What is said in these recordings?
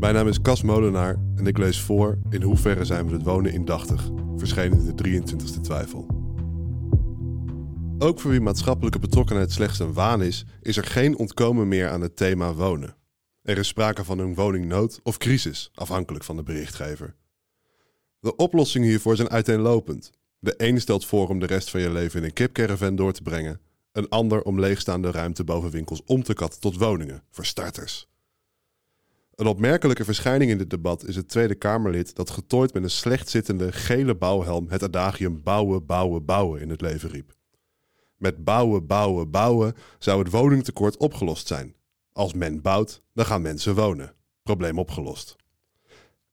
Mijn naam is Cas Molenaar en ik lees voor In hoeverre zijn we het wonen indachtig, verschenen in de 23e twijfel. Ook voor wie maatschappelijke betrokkenheid slechts een waan is, is er geen ontkomen meer aan het thema wonen. Er is sprake van een woningnood of crisis, afhankelijk van de berichtgever. De oplossingen hiervoor zijn uiteenlopend. De een stelt voor om de rest van je leven in een kipcaravan door te brengen, een ander om leegstaande ruimte boven winkels om te katten tot woningen, voor starters. Een opmerkelijke verschijning in dit debat is het Tweede Kamerlid dat getooid met een slecht zittende gele bouwhelm het adagium bouwen, bouwen, bouwen in het leven riep. Met bouwen, bouwen, bouwen zou het woningtekort opgelost zijn. Als men bouwt, dan gaan mensen wonen. Probleem opgelost.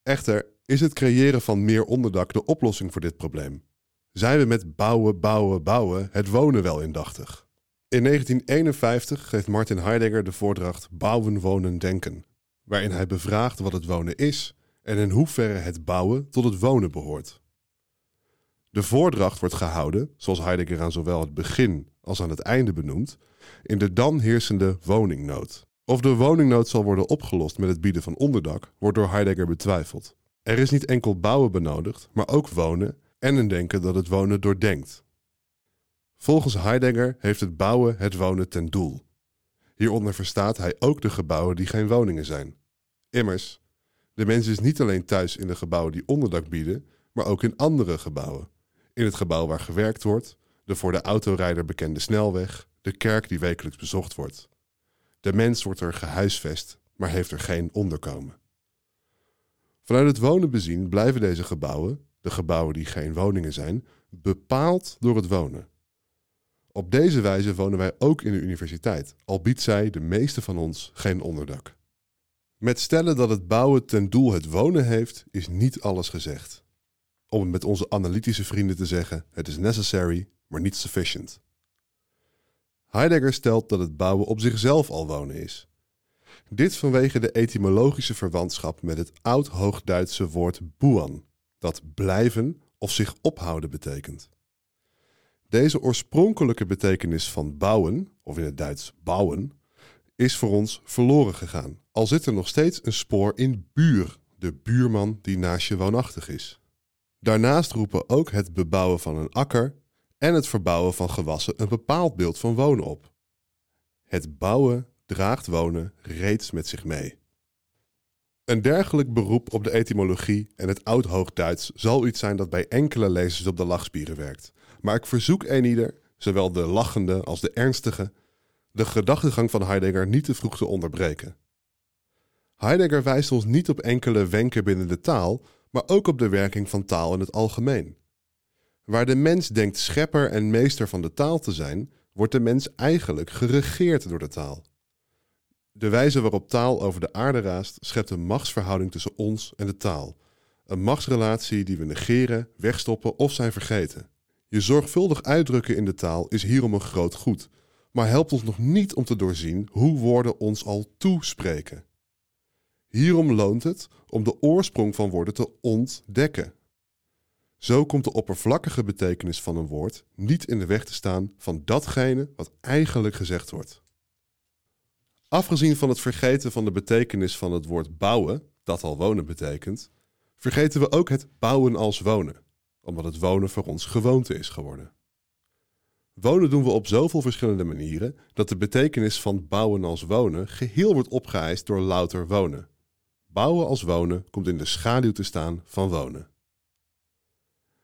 Echter is het creëren van meer onderdak de oplossing voor dit probleem. Zijn we met bouwen, bouwen, bouwen het wonen wel indachtig? In 1951 geeft Martin Heidegger de voordracht Bouwen, Wonen, Denken, waarin hij bevraagt wat het wonen is en in hoeverre het bouwen tot het wonen behoort. De voordracht wordt gehouden, zoals Heidegger aan zowel het begin als aan het einde benoemt, in de dan heersende woningnood. Of de woningnood zal worden opgelost met het bieden van onderdak, wordt door Heidegger betwijfeld. Er is niet enkel bouwen benodigd, maar ook wonen en een denken dat het wonen doordenkt. Volgens Heidegger heeft het bouwen het wonen ten doel. Hieronder verstaat hij ook de gebouwen die geen woningen zijn. Immers, de mens is niet alleen thuis in de gebouwen die onderdak bieden, maar ook in andere gebouwen. In het gebouw waar gewerkt wordt, de voor de autorijder bekende snelweg, de kerk die wekelijks bezocht wordt. De mens wordt er gehuisvest, maar heeft er geen onderkomen. Vanuit het wonen bezien blijven deze gebouwen, de gebouwen die geen woningen zijn, bepaald door het wonen. Op deze wijze wonen wij ook in de universiteit, al biedt zij, de meeste van ons, geen onderdak. Met stellen dat het bouwen ten doel het wonen heeft, is niet alles gezegd. Om het met onze analytische vrienden te zeggen: het is necessary, maar niet sufficient. Heidegger stelt dat het bouwen op zichzelf al wonen is. Dit vanwege de etymologische verwantschap met het oud-Hoogduitse woord buan, dat blijven of zich ophouden betekent. Deze oorspronkelijke betekenis van bouwen, of in het Duits bouwen, is voor ons verloren gegaan. Al zit er nog steeds een spoor in buur, de buurman die naast je woonachtig is. Daarnaast roepen ook het bebouwen van een akker en het verbouwen van gewassen een bepaald beeld van wonen op. Het bouwen draagt wonen reeds met zich mee. Een dergelijk beroep op de etymologie en het oud-Hoogduits zal iets zijn dat bij enkele lezers op de lachspieren werkt. Maar ik verzoek eenieder, zowel de lachende als de ernstige, de gedachtegang van Heidegger niet te vroeg te onderbreken. Heidegger wijst ons niet op enkele wenken binnen de taal, maar ook op de werking van taal in het algemeen. Waar de mens denkt schepper en meester van de taal te zijn, wordt de mens eigenlijk geregeerd door de taal. De wijze waarop taal over de aarde raast, schept een machtsverhouding tussen ons en de taal. Een machtsrelatie die we negeren, wegstoppen of zijn vergeten. Je zorgvuldig uitdrukken in de taal is hierom een groot goed, maar helpt ons nog niet om te doorzien hoe woorden ons al toespreken. Hierom loont het om de oorsprong van woorden te ontdekken. Zo komt de oppervlakkige betekenis van een woord niet in de weg te staan van datgene wat eigenlijk gezegd wordt. Afgezien van het vergeten van de betekenis van het woord bouwen, dat al wonen betekent, vergeten we ook het bouwen als wonen, omdat het wonen voor ons gewoonte is geworden. Wonen doen we op zoveel verschillende manieren dat de betekenis van bouwen als wonen geheel wordt opgeëist door louter wonen. Bouwen als wonen komt in de schaduw te staan van wonen.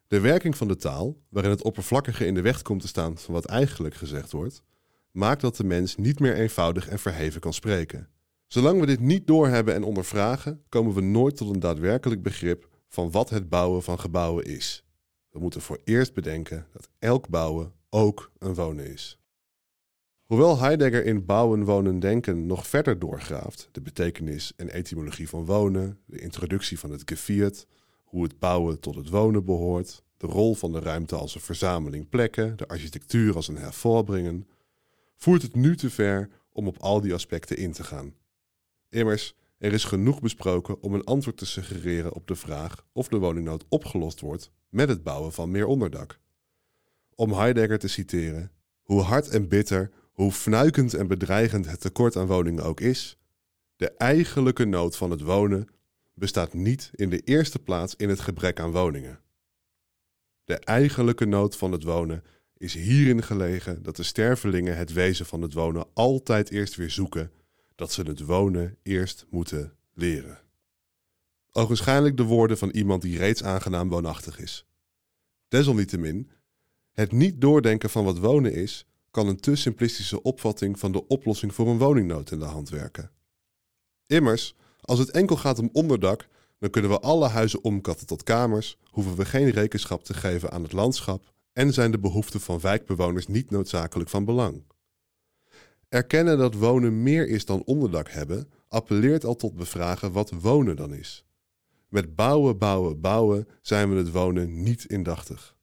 De werking van de taal, waarin het oppervlakkige in de weg komt te staan van wat eigenlijk gezegd wordt, maakt dat de mens niet meer eenvoudig en verheven kan spreken. Zolang we dit niet doorhebben en ondervragen, komen we nooit tot een daadwerkelijk begrip van wat het bouwen van gebouwen is. We moeten voor eerst bedenken dat elk bouwen ook een wonen is. Hoewel Heidegger in Bouwen, Wonen, Denken nog verder doorgraaft, de betekenis en etymologie van wonen, de introductie van het gevierd, hoe het bouwen tot het wonen behoort, de rol van de ruimte als een verzameling plekken, de architectuur als een hervorbrengen, voert het nu te ver om op al die aspecten in te gaan. Immers, er is genoeg besproken om een antwoord te suggereren op de vraag of de woningnood opgelost wordt met het bouwen van meer onderdak. Om Heidegger te citeren: Hoe hard en bitter, hoe fnuikend en bedreigend het tekort aan woningen ook is, De eigenlijke nood van het wonen bestaat niet in de eerste plaats in het gebrek aan woningen. De eigenlijke nood van het wonen is hierin gelegen dat de stervelingen het wezen van het wonen altijd eerst weer zoeken, dat ze het wonen eerst moeten leren. Ogenschijnlijk de woorden van iemand die reeds aangenaam woonachtig is. Desalniettemin, het niet doordenken van wat wonen is, kan een te simplistische opvatting van de oplossing voor een woningnood in de hand werken. Immers, als het enkel gaat om onderdak, dan kunnen we alle huizen omkatten tot kamers, hoeven we geen rekenschap te geven aan het landschap en zijn de behoeften van wijkbewoners niet noodzakelijk van belang. Erkennen dat wonen meer is dan onderdak hebben, appelleert al tot bevragen wat wonen dan is. Met bouwen, bouwen, bouwen zijn we het wonen niet indachtig.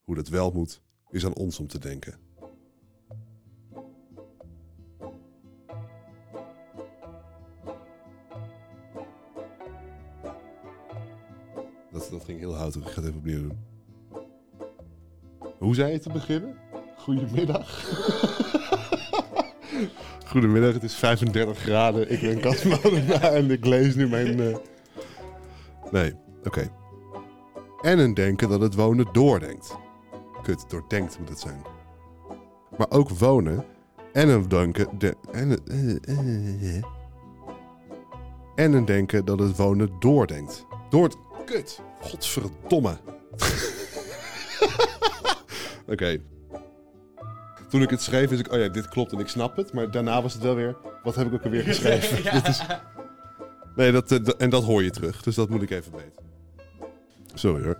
Hoe dat wel moet, is aan ons om te denken. Dat, ging heel houterig. Ik ga het even opnieuw doen. Hoe zei je te beginnen? Goedemiddag. Goedemiddag, het is 35 graden. Ik ben Kasman en ik lees nu mijn... Uh... Nee, oké. En een denken dat het wonen doordenkt. Kut, doordenkt moet het zijn. Maar ook wonen en een denken... De, en, uh, uh, en een denken dat het wonen doordenkt. Door het Kut. Godverdomme. Oké. Toen ik het schreef, wist ik, oh ja, dit klopt en ik snap het. Maar daarna was het wel weer, wat heb ik ook alweer geschreven? dit is... Nee, dat, en dat hoor je terug. Dus dat moet ik even weten. Sorry hoor.